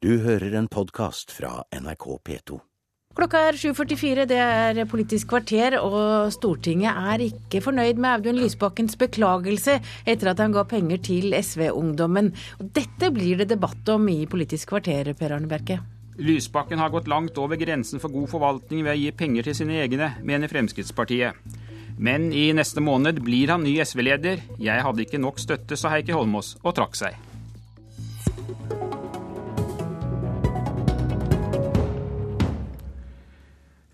Du hører en podkast fra NRK P2. Klokka er 7.44, det er Politisk kvarter, og Stortinget er ikke fornøyd med Audun Lysbakkens beklagelse etter at han ga penger til SV-ungdommen. Dette blir det debatt om i Politisk kvarter, Per Arne Bjerke. Lysbakken har gått langt over grensen for god forvaltning ved å gi penger til sine egne, mener Fremskrittspartiet. Men i neste måned blir han ny SV-leder. Jeg hadde ikke nok støtte, sa Heikki Holmås, og trakk seg.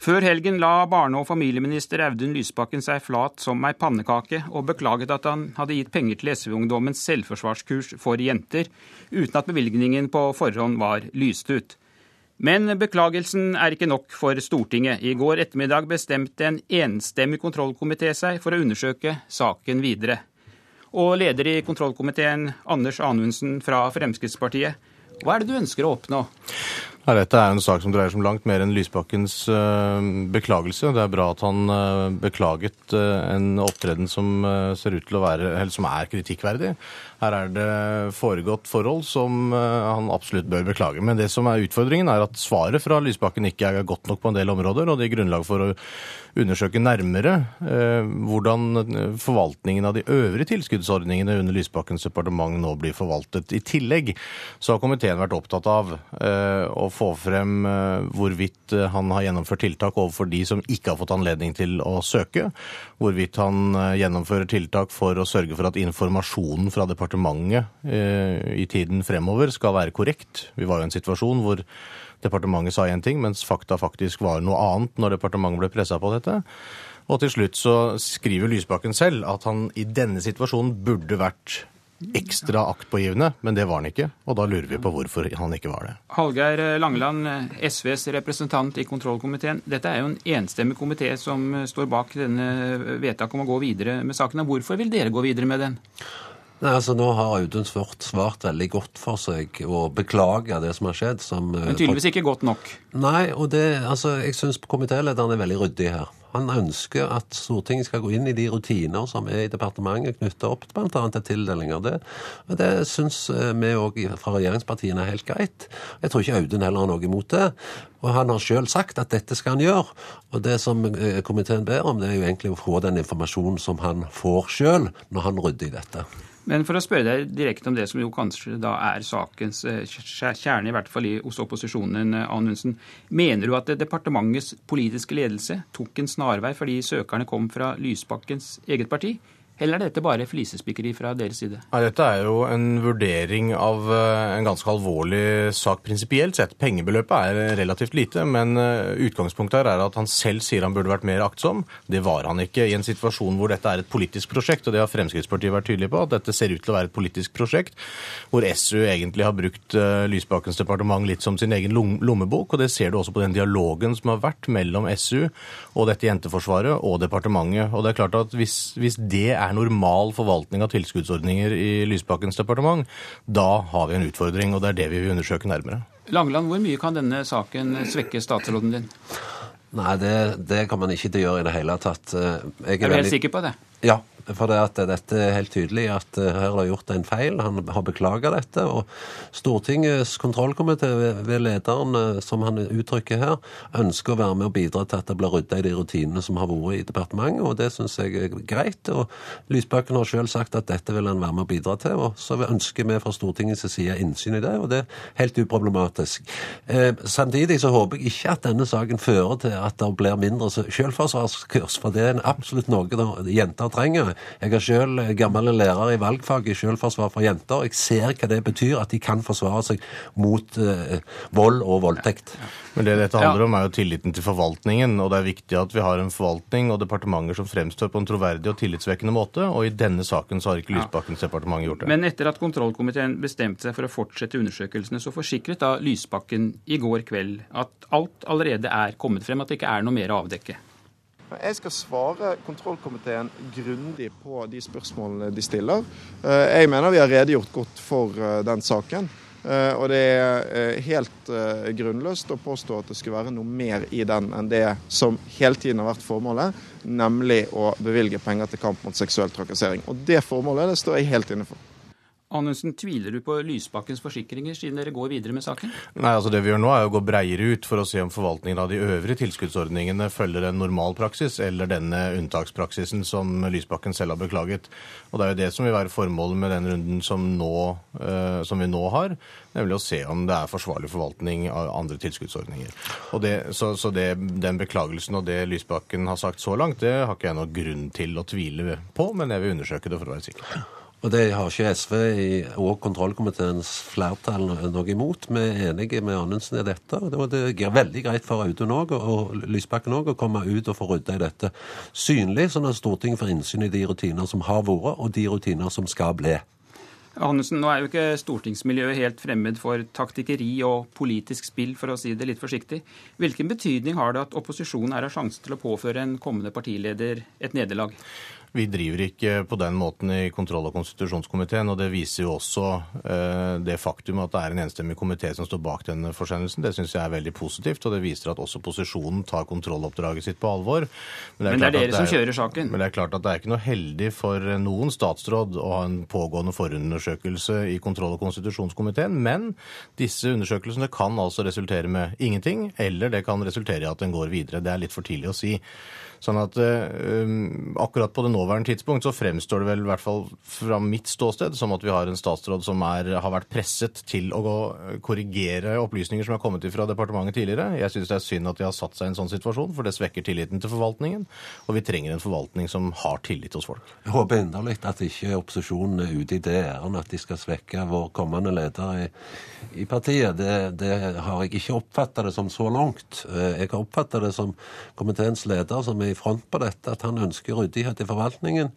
Før helgen la barne- og familieminister Audun Lysbakken seg flat som ei pannekake, og beklaget at han hadde gitt penger til SV-ungdommens selvforsvarskurs for jenter, uten at bevilgningen på forhånd var lyst ut. Men beklagelsen er ikke nok for Stortinget. I går ettermiddag bestemte en enstemmig kontrollkomité seg for å undersøke saken videre. Og leder i kontrollkomiteen, Anders Anundsen fra Fremskrittspartiet, hva er det du ønsker å oppnå? Ja, dette er en sak som dreier seg om langt mer enn Lysbakkens uh, beklagelse. Det er bra at han uh, beklaget uh, en opptreden som ser ut til å være, eller som er kritikkverdig. Her er det foregått forhold som han absolutt bør beklage. Men det som er utfordringen, er at svaret fra Lysbakken ikke er godt nok på en del områder, og det gir grunnlag for å undersøke nærmere hvordan forvaltningen av de øvrige tilskuddsordningene under Lysbakkens departement nå blir forvaltet. I tillegg så har komiteen vært opptatt av å få frem hvorvidt han har gjennomført tiltak overfor de som ikke har fått anledning til å søke. Hvorvidt han gjennomfører tiltak for å sørge for at informasjonen fra departementet i tiden fremover skal være korrekt. Vi var jo i en situasjon hvor departementet sa én ting, mens fakta faktisk var noe annet når departementet ble pressa på dette. Og til slutt så skriver Lysbakken selv at han i denne situasjonen burde vært ekstra aktpågivende, men det var han ikke. Og da lurer vi på hvorfor han ikke var det. Hallgeir Langeland, SVs representant i kontrollkomiteen. Dette er jo en enstemmig komité som står bak denne vedtaket om å gå videre med saken. Hvorfor vil dere gå videre med den? Nei, altså Nå har Audun Svart svart veldig godt for seg og beklager det som har skjedd. Som, Men tydeligvis ikke godt nok? Nei, og det, altså, jeg syns komitélederen er veldig ryddig her. Han ønsker at Stortinget skal gå inn i de rutiner som er i departementet knytta opp bl.a. til tildelinger. Det, og det syns vi òg fra regjeringspartiene er helt greit. Jeg tror ikke Audun heller har noe imot det. Og han har sjøl sagt at dette skal han gjøre. Og det som komiteen ber om, det er jo egentlig å få den informasjonen som han får sjøl, når han rydder i dette. Men for å spørre deg direkte om det som jo kanskje da er sakens kjerne, i hvert fall hos opposisjonen, Anundsen. Mener du at departementets politiske ledelse tok en snarvei fordi søkerne kom fra Lysbakkens eget parti? Eller er dette bare flisespikkeri fra deres side? Ja, dette er jo en vurdering av en ganske alvorlig sak prinsipielt sett. Pengebeløpet er relativt lite, men utgangspunktet her er at han selv sier han burde vært mer aktsom. Det var han ikke i en situasjon hvor dette er et politisk prosjekt, og det har Fremskrittspartiet vært tydelig på, at dette ser ut til å være et politisk prosjekt hvor SU egentlig har brukt Lysbakkens departement litt som sin egen lommebok, og det ser du også på den dialogen som har vært mellom SU og dette jenteforsvaret og departementet. Og det er klart at hvis, hvis det er er normal forvaltning av tilskuddsordninger i Lysbakkens departement, da har vi en utfordring, og det er det vi vil undersøke nærmere. Langeland, hvor mye kan denne saken svekke statsråden din? Nei, det, det kan man ikke gjøre i det hele tatt. Jeg er, er du helt veldig... sikker på det? Ja, for det at dette er helt tydelig at her har gjort en feil. Han har beklaga dette. Og Stortingets kontrollkomité ved lederen, som han uttrykker her, ønsker å være med og bidra til at det blir rydda i de rutinene som har vært i departementet, og det syns jeg er greit. Og Lysbakken har sjøl sagt at dette vil han være med og bidra til, og så ønsker vi fra Stortingets side innsyn i det, og det er helt uproblematisk. Eh, samtidig så håper jeg ikke at denne saken fører til at det blir mindre selvforsvarskurs, for det er absolutt noe jenter trenger. Jeg er selv gammel lærer i valgfag i selvforsvar for jenter. Jeg ser hva det betyr at de kan forsvare seg mot eh, vold og voldtekt. Men det dette handler om, er jo tilliten til forvaltningen. Og det er viktig at vi har en forvaltning og departementer som fremstår på en troverdig og tillitsvekkende måte. Og i denne saken så har ikke Lysbakkens departement gjort det. Men etter at kontrollkomiteen bestemte seg for å fortsette undersøkelsene, så forsikret da Lysbakken i går kveld at alt allerede er kommet frem, at det ikke er noe mer å avdekke. Jeg skal svare kontrollkomiteen grundig på de spørsmålene de stiller. Jeg mener vi har redegjort godt for den saken. Og det er helt grunnløst å påstå at det skulle være noe mer i den enn det som hele tiden har vært formålet, nemlig å bevilge penger til kamp mot seksuell trakassering. Og det formålet det står jeg helt inne for. Anundsen, tviler du på Lysbakkens forsikringer siden dere går videre med saken? Nei, altså Det vi gjør nå er å gå breiere ut for å se om forvaltningen av de øvrige tilskuddsordningene følger en normal praksis eller denne unntakspraksisen som Lysbakken selv har beklaget. Og Det er jo det som vil være formålet med den runden som, nå, uh, som vi nå har, nemlig å se om det er forsvarlig forvaltning av andre tilskuddsordninger. Og det, så, så det, Den beklagelsen og det Lysbakken har sagt så langt, det har ikke jeg noen grunn til å tvile på, men jeg vil undersøke det for å være sikker. Og det har ikke SV og kontrollkomiteens flertall noe imot. Vi er enige med Anundsen i dette. og Det er veldig greit for Audun òg, og Lysbakken òg, å komme ut og få rydda i dette synlig, sånn at Stortinget får innsyn i de rutiner som har vært, og de rutiner som skal bli. Hannessen, nå er jo ikke stortingsmiljøet helt fremmed for taktikkeri og politisk spill, for å si det litt forsiktig. Hvilken betydning har det at opposisjonen her har sjanse til å påføre en kommende partileder et nederlag? Vi driver ikke på den måten i kontroll- og konstitusjonskomiteen, og det viser jo også eh, det faktum at det er en enstemmig komité som står bak denne forsendelsen. Det syns jeg er veldig positivt, og det viser at også posisjonen tar kontrolloppdraget sitt på alvor. Men det er, Men det er dere det er, som kjører saken? Men det er klart at det er ikke noe heldig for noen statsråd å ha en pågående forundersøkelse i kontroll- og konstitusjonskomiteen, men disse undersøkelsene kan altså resultere med ingenting, eller det kan resultere i at den går videre. Det er litt for tidlig å si. Sånn at uh, akkurat på det nåværende tidspunkt så fremstår det vel i hvert fall fra mitt ståsted som at vi har en statsråd som er, har vært presset til å gå, korrigere opplysninger som har kommet fra departementet tidligere. Jeg syns det er synd at de har satt seg i en sånn situasjon, for det svekker tilliten til forvaltningen. Og vi trenger en forvaltning som har tillit hos folk. Jeg håper inderlig at ikke opposisjonen er ute i det æren at de skal svekke vår kommende leder i, i partiet. Det, det, har jeg ikke oppfatta det som så langt. Eh, jeg har oppfatta det som komiteens leder som er i front på dette, at han ønsker ryddighet i forvaltningen.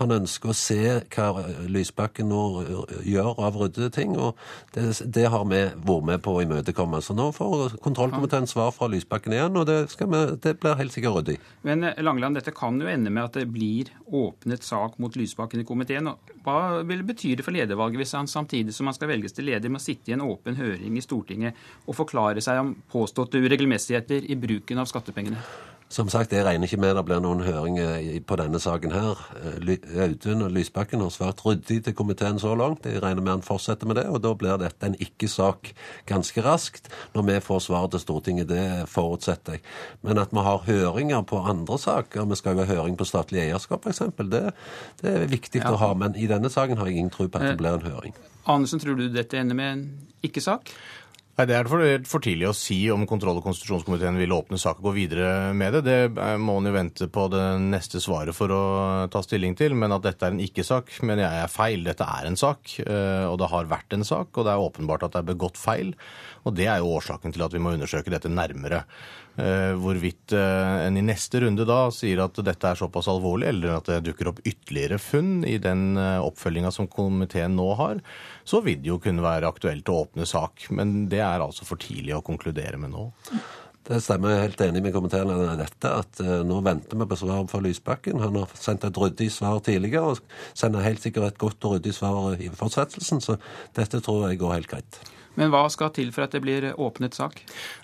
Han ønsker å se hva Lysbakken nå gjør av ryddede ting, og det, det, har vi vært med på å imøtekomme. Så nå får kontrollkomiteen svar fra Lysbakken igjen, og det, vi, det blir helt sikkert ryddig. Men eh, Langeland, dette kan jo ende med at det blir åpnet sak mot Lysbakken i komiteen. Hva vil det bety for ledervalget hvis han samtidig som han skal velges til leder, må sitte i en åpen høring i Stortinget og forklare seg om påståtte uregelmessigheter i bruken av skattepengene? Som sagt, jeg regner ikke med det blir noen høring på denne saken her. Eh, Audun og Lysbakken har svært ryddig til komiteen så langt. Jeg regner med han fortsetter med det, og da blir dette en ikke-sak ganske raskt. Når vi får svaret til Stortinget, det forutsetter jeg. Men at vi har høringer på andre saker, vi skal jo ha høring på statlig eierskap f.eks., det, det er viktig ja. å ha. Men i denne saken har jeg ingen tro på at det eh, blir en høring. Andersen, tror du dette ender med en ikke-sak? Nei, Det er for, for, tidlig å si om kontroll- og konstitusjonskomiteen vil åpne sak og gå videre med det. Det må man jo vente på det neste svaret for å ta stilling til. Men at dette er en ikke-sak, mener jeg er feil. Dette er en sak, eh, og det har vært en sak. Og det er åpenbart at det er begått feil. Og det er jo årsaken til at vi må undersøke dette nærmere. Eh, hvorvidt eh, en i neste runde da sier at dette er såpass alvorlig, eller at det dukker opp ytterligere funn i den oppfølginga som komiteen nå har, så vil det jo kunne være aktuelt å åpne sak. Men det er altså for tidlig å konkludere med nå. Det stemmer. Jeg er helt enig med komiteen i dette. At nå venter vi på svar fra Lysbakken. Han har sendt et ryddig svar tidligere, og sender helt sikkert et godt og ryddig svar i fortsettelsen. Så dette tror jeg går helt greit. Men hva skal til for at det blir åpnet sak?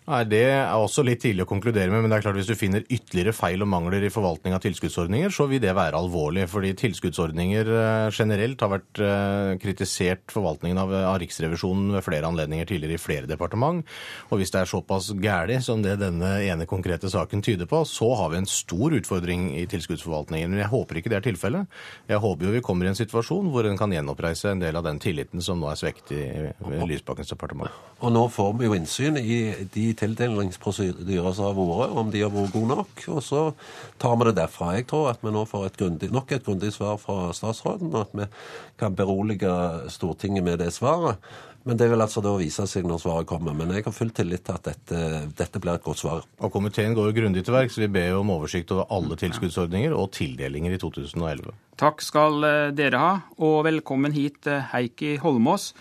Nei, Det er også litt tidlig å konkludere med, men det er klart hvis du finner ytterligere feil og mangler i forvaltning av tilskuddsordninger, så vil det være alvorlig. Fordi tilskuddsordninger eh, generelt har vært eh, kritisert forvaltningen av, av Riksrevisjonen ved flere anledninger tidligere i flere departement. Og hvis det er såpass gæli som det denne ene konkrete saken tyder på, så har vi en stor utfordring i tilskuddsforvaltningen. Men jeg håper ikke det er tilfellet. Jeg håper jo vi kommer i en situasjon hvor en kan gjenoppreise en del av den tilliten som nå er svekket i Lysbakkens departement. Og nå får vi jo innsyn i de tildelingsprosedyrer som har vært, om de har vært gode nok. Og så tar vi det derfra. Jeg tror at vi nå får et grundig, nok et grundig svar fra statsråden, og at vi kan berolige Stortinget med det svaret. Men det vil altså da vise seg når svaret kommer. Men jeg har full tillit til at dette, dette blir et godt svar. Og Komiteen går jo grundig til verks. Vi ber jo om oversikt over alle tilskuddsordninger og tildelinger i 2011. Takk skal eh, dere ha, og velkommen hit, eh, Heikki Holmås.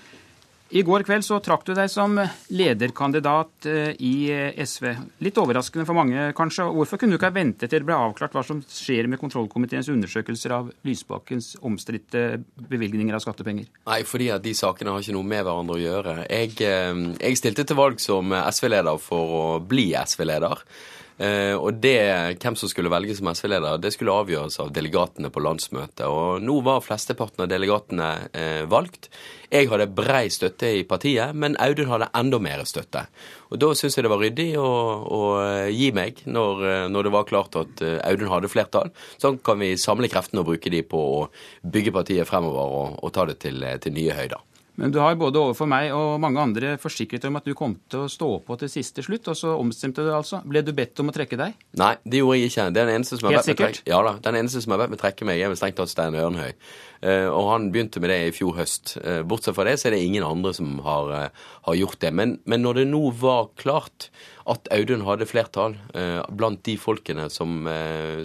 I går kveld så trakk du deg som lederkandidat eh, i eh, SV. Litt overraskende for mange, kanskje. Hvorfor kunne du ikke ha ventet til det ble avklart hva som skjer med kontrollkomiteens undersøkelser av Lysbakkens omstridte bevilgninger av skattepenger? Nei, fordi at de sakene har ikke noe med hverandre å gjøre. Jeg, eh, jeg stilte til valg som SV-leder for å bli SV-leder. Eh, og det, hvem som skulle velges som SV-leder, det skulle avgjøres av delegatene på landsmøtet. Og nå var flesteparten av delegatene eh, valgt. Jeg hadde brei støtte i partiet, men Audun hadde enda mer støtte. Og Da syns jeg det var ryddig å, å gi meg når, når, det var klart at Audun hadde flertall. Sånn kan vi samle kreftene og bruke de på å bygge partiet fremover og, og ta det til, til nye høyder. Men du har både overfor meg og mange andre forsikret om at du kom til å stå på til siste slutt, og så omstemte du altså. Ble du bedt om å trekke deg? Nei, det gjorde jeg ikke. Det er den eneste som har Helt sikkert? Ja da. Den eneste som har bedt meg trekke meg, er vel strengt tatt Stein Ørnhøi. Uh, og han begynte med det i fjor høst. Uh, bortsett fra det så er det ingen andre som har, uh, har gjort det. Men, men, når det nå var klart at Audun hadde flertall blant de folkene som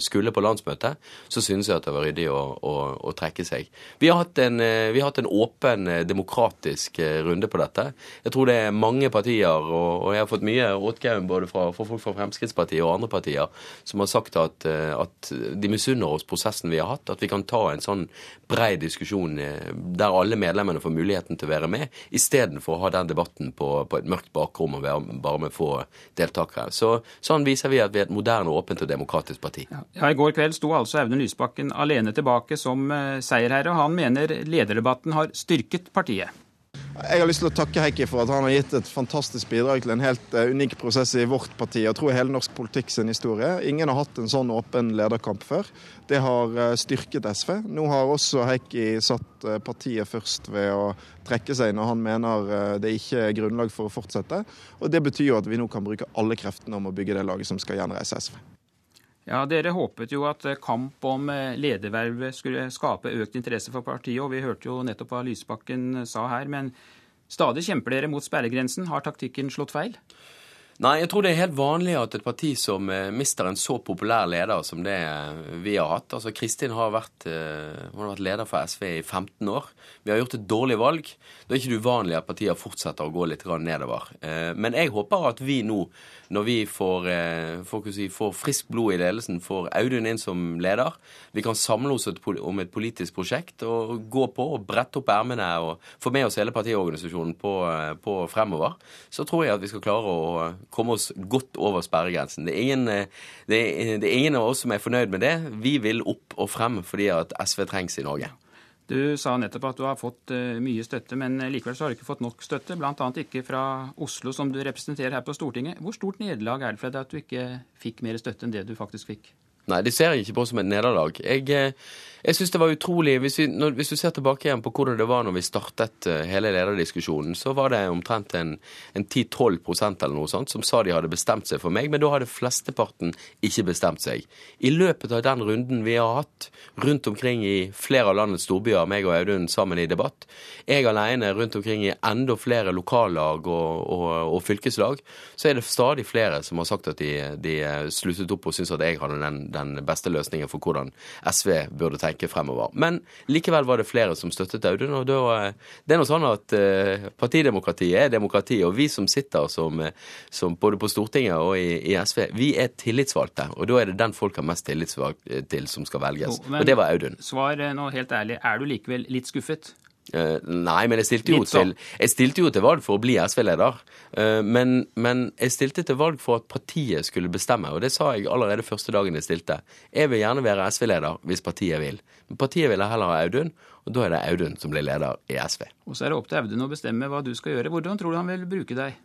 skulle på landsmøtet, så synes jeg at det var ryddig å, å, å trekke seg. Vi har en, vi har hatt en åpen, demokratisk runde på dette. Jeg tror det er mange partier, og, og jeg har fått mye rådgaum både fra, fra, folk fra Fremskrittspartiet og andre partier, som har sagt at, at de misunner oss prosessen vi har hatt, at vi kan ta en sånn brei diskusjon eh, der alle medlemmene får muligheten til å være med, istedenfor å ha den debatten på, på, et mørkt bakrom og være bare med få deltakere. Så, sånn viser vi at vi er et moderne, åpent og demokratisk parti. Ja, I går kveld sto altså Audun Lysbakken alene tilbake som uh, seierherre, og han mener lederdebatten har styrket partiet. Jeg har lyst til å takke Heikki for at han har gitt et fantastisk bidrag til en helt uh, unik prosess i vårt parti, og tror hele norsk politikk sin historie. Ingen har hatt en sånn åpen lederkamp før. Det har uh, styrket SV. Nå har også Heikki satt uh, partiet først ved å trekke seg når han mener det ikke er grunnlag for å fortsette. Og det betyr jo at vi nå kan bruke alle kreftene om å bygge det laget som skal gjenreise SV. Ja, Dere håpet jo at kamp om ledervervet skulle skape økt interesse for partiet, og vi hørte jo nettopp hva Lysbakken sa her. Men stadig kjemper dere mot sperregrensen. Har taktikken slått feil? Nei, jeg tror det er helt vanlig at et parti som eh, mister en så populær leder som det eh, vi har hatt Altså, Kristin har vært, eh, har vært leder for SV i 15 år. Vi har gjort et dårlig valg. Det er ikke uvanlig at partier fortsetter å gå litt nedover. Men jeg håper at vi nå, når vi får, si, får friskt blod i ledelsen, får Audun inn som leder, vi kan samle oss om et politisk prosjekt og gå på og brette opp ermene og få med oss hele partiorganisasjonen på, på fremover, så tror jeg at vi skal klare å komme oss godt over sperregrensen. Det er, ingen, eh, det, er, det er, ingen, av oss som er fornøyd med det. Vi vil opp og frem fordi at SV trengs i Norge. Du sa nettopp at du har fått uh, mye støtte, men likevel så har du ikke fått nok støtte. Bl.a. ikke fra Oslo, som du representerer her på Stortinget. Hvor stort nederlag er det for deg at du ikke fikk mer støtte enn det du faktisk fikk? Nei, det ser jeg ikke på som et nederlag. Jeg, eh, jeg synes det var utrolig hvis, vi, når, hvis, du ser tilbake igjen på hvordan det var når vi startet eh, hele lederdiskusjonen, så var det omtrent en, en 10-12 eller noe sånt som sa de hadde bestemt seg for meg, men da hadde flesteparten ikke bestemt seg. I løpet av den runden vi har hatt rundt omkring i flere av landets storbyer, meg og Audun sammen i debatt, jeg alene rundt omkring i enda flere lokallag og, og, og fylkeslag, så er det stadig flere som har sagt at de, de sluttet opp og syntes at jeg hadde den, den beste løsningen for hvordan SV burde tenke tenke fremover. Men likevel var det flere som støttet Audun. og da, eh, Det er nå sånn at partidemokratiet er demokrati, og vi som sitter som, eh, som både på Stortinget og i, i, SV, vi er tillitsvalgte. Og da er det den folk har mest tillit til, som skal velges. Jo, og det var Audun. Svar nå helt ærlig, er du likevel litt skuffet? Uh, nei, men jeg stilte, til, jeg stilte jo til valg for å bli SV-leder. Uh, men, men, jeg stilte til valg for at partiet skulle bestemme, og det sa jeg allerede første dagen jeg stilte. Jeg vil gjerne være SV-leder hvis partiet vil. Men partiet ville heller ha Audun, og da er det Audun som blir leder i SV. Og så er det opp til Audun å bestemme hva du skal gjøre. Hvordan tror du han vil bruke deg?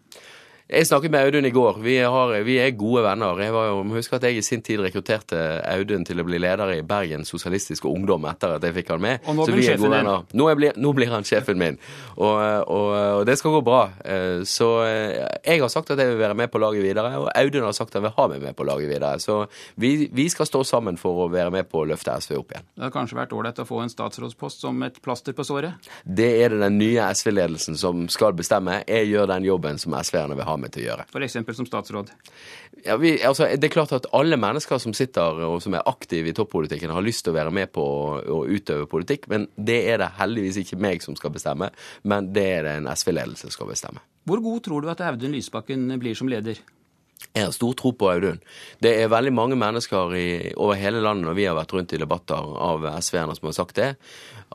Jeg snakket med Audun i går. Vi, har, vi er gode venner. Jeg var jo, at jeg i sin tid rekrutterte Audun til å bli leder i Bergen Sosialistiske Ungdom etter at jeg fikk han med. Og nå blir han sjefen din? Nå, blir, nå, blir han sjefen min. Og, og, og, det skal gå bra. Eh, så eh, jeg har sagt at jeg vil være med på laget videre, og Audun har sagt at han vil ha meg med på laget videre. Så vi, vi skal stå sammen for å være med på å løfte SV opp igjen. Det har kanskje vært ålreit å få en statsrådspost som et plaster på såret? Det er det den nye SV-ledelsen som skal bestemme. Jeg gjør den jobben som SV-erne vil ha meg til å gjøre. F.eks. som statsråd? Ja, vi, altså, det er klart at alle mennesker som sitter og som er aktive i toppolitikken, har lyst til å være med på å, utøve politikk, men det er det heldigvis ikke meg som skal bestemme, men det er det en SV-ledelse som skal bestemme. Hvor god tror du at Audun Lysbakken blir som leder? Jeg har stor tro på Audun. Det er veldig mange mennesker i, over hele landet når vi har vært rundt i debatter av SV-erne som har sagt det,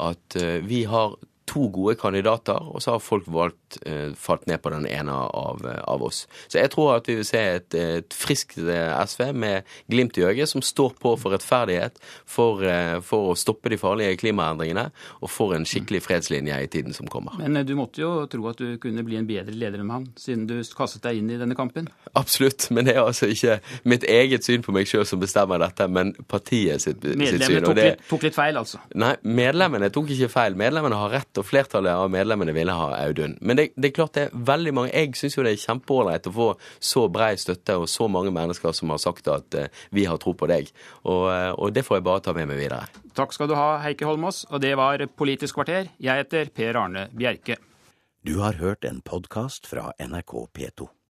at uh, vi har to gode kandidater, og så har folk valgt eh, falt ned på den ene av, av oss. Så jeg tror at vi vil se et, et friskt SV med glimt i øyet, som står på for rettferdighet, for, for å stoppe de farlige klimaendringene og for en skikkelig fredslinje i tiden som kommer. Men du måtte jo tro at du kunne bli en bedre leder enn han, siden du kastet deg inn i denne kampen? Absolutt, men det er altså ikke mitt eget syn på meg sjøl som bestemmer dette, men partiet sitt, sitt syn. Medlemmene tok, det... tok, litt feil, altså? Nei, medlemmene tok ikke feil. Medlemmene har rett, og flertallet av medlemmene ville ha Audun. Men det, det er klart det er veldig mange Jeg syns jo det er kjempeålreit å få så brei støtte og så mange mennesker som har sagt at uh, vi har tro på deg. Og, uh, og det får jeg bare ta med meg videre. Takk skal du ha, Heikki Holmås. Og det var Politisk kvarter. Jeg heter Per Arne Bjerke. Du har hørt en podkast fra NRK P2.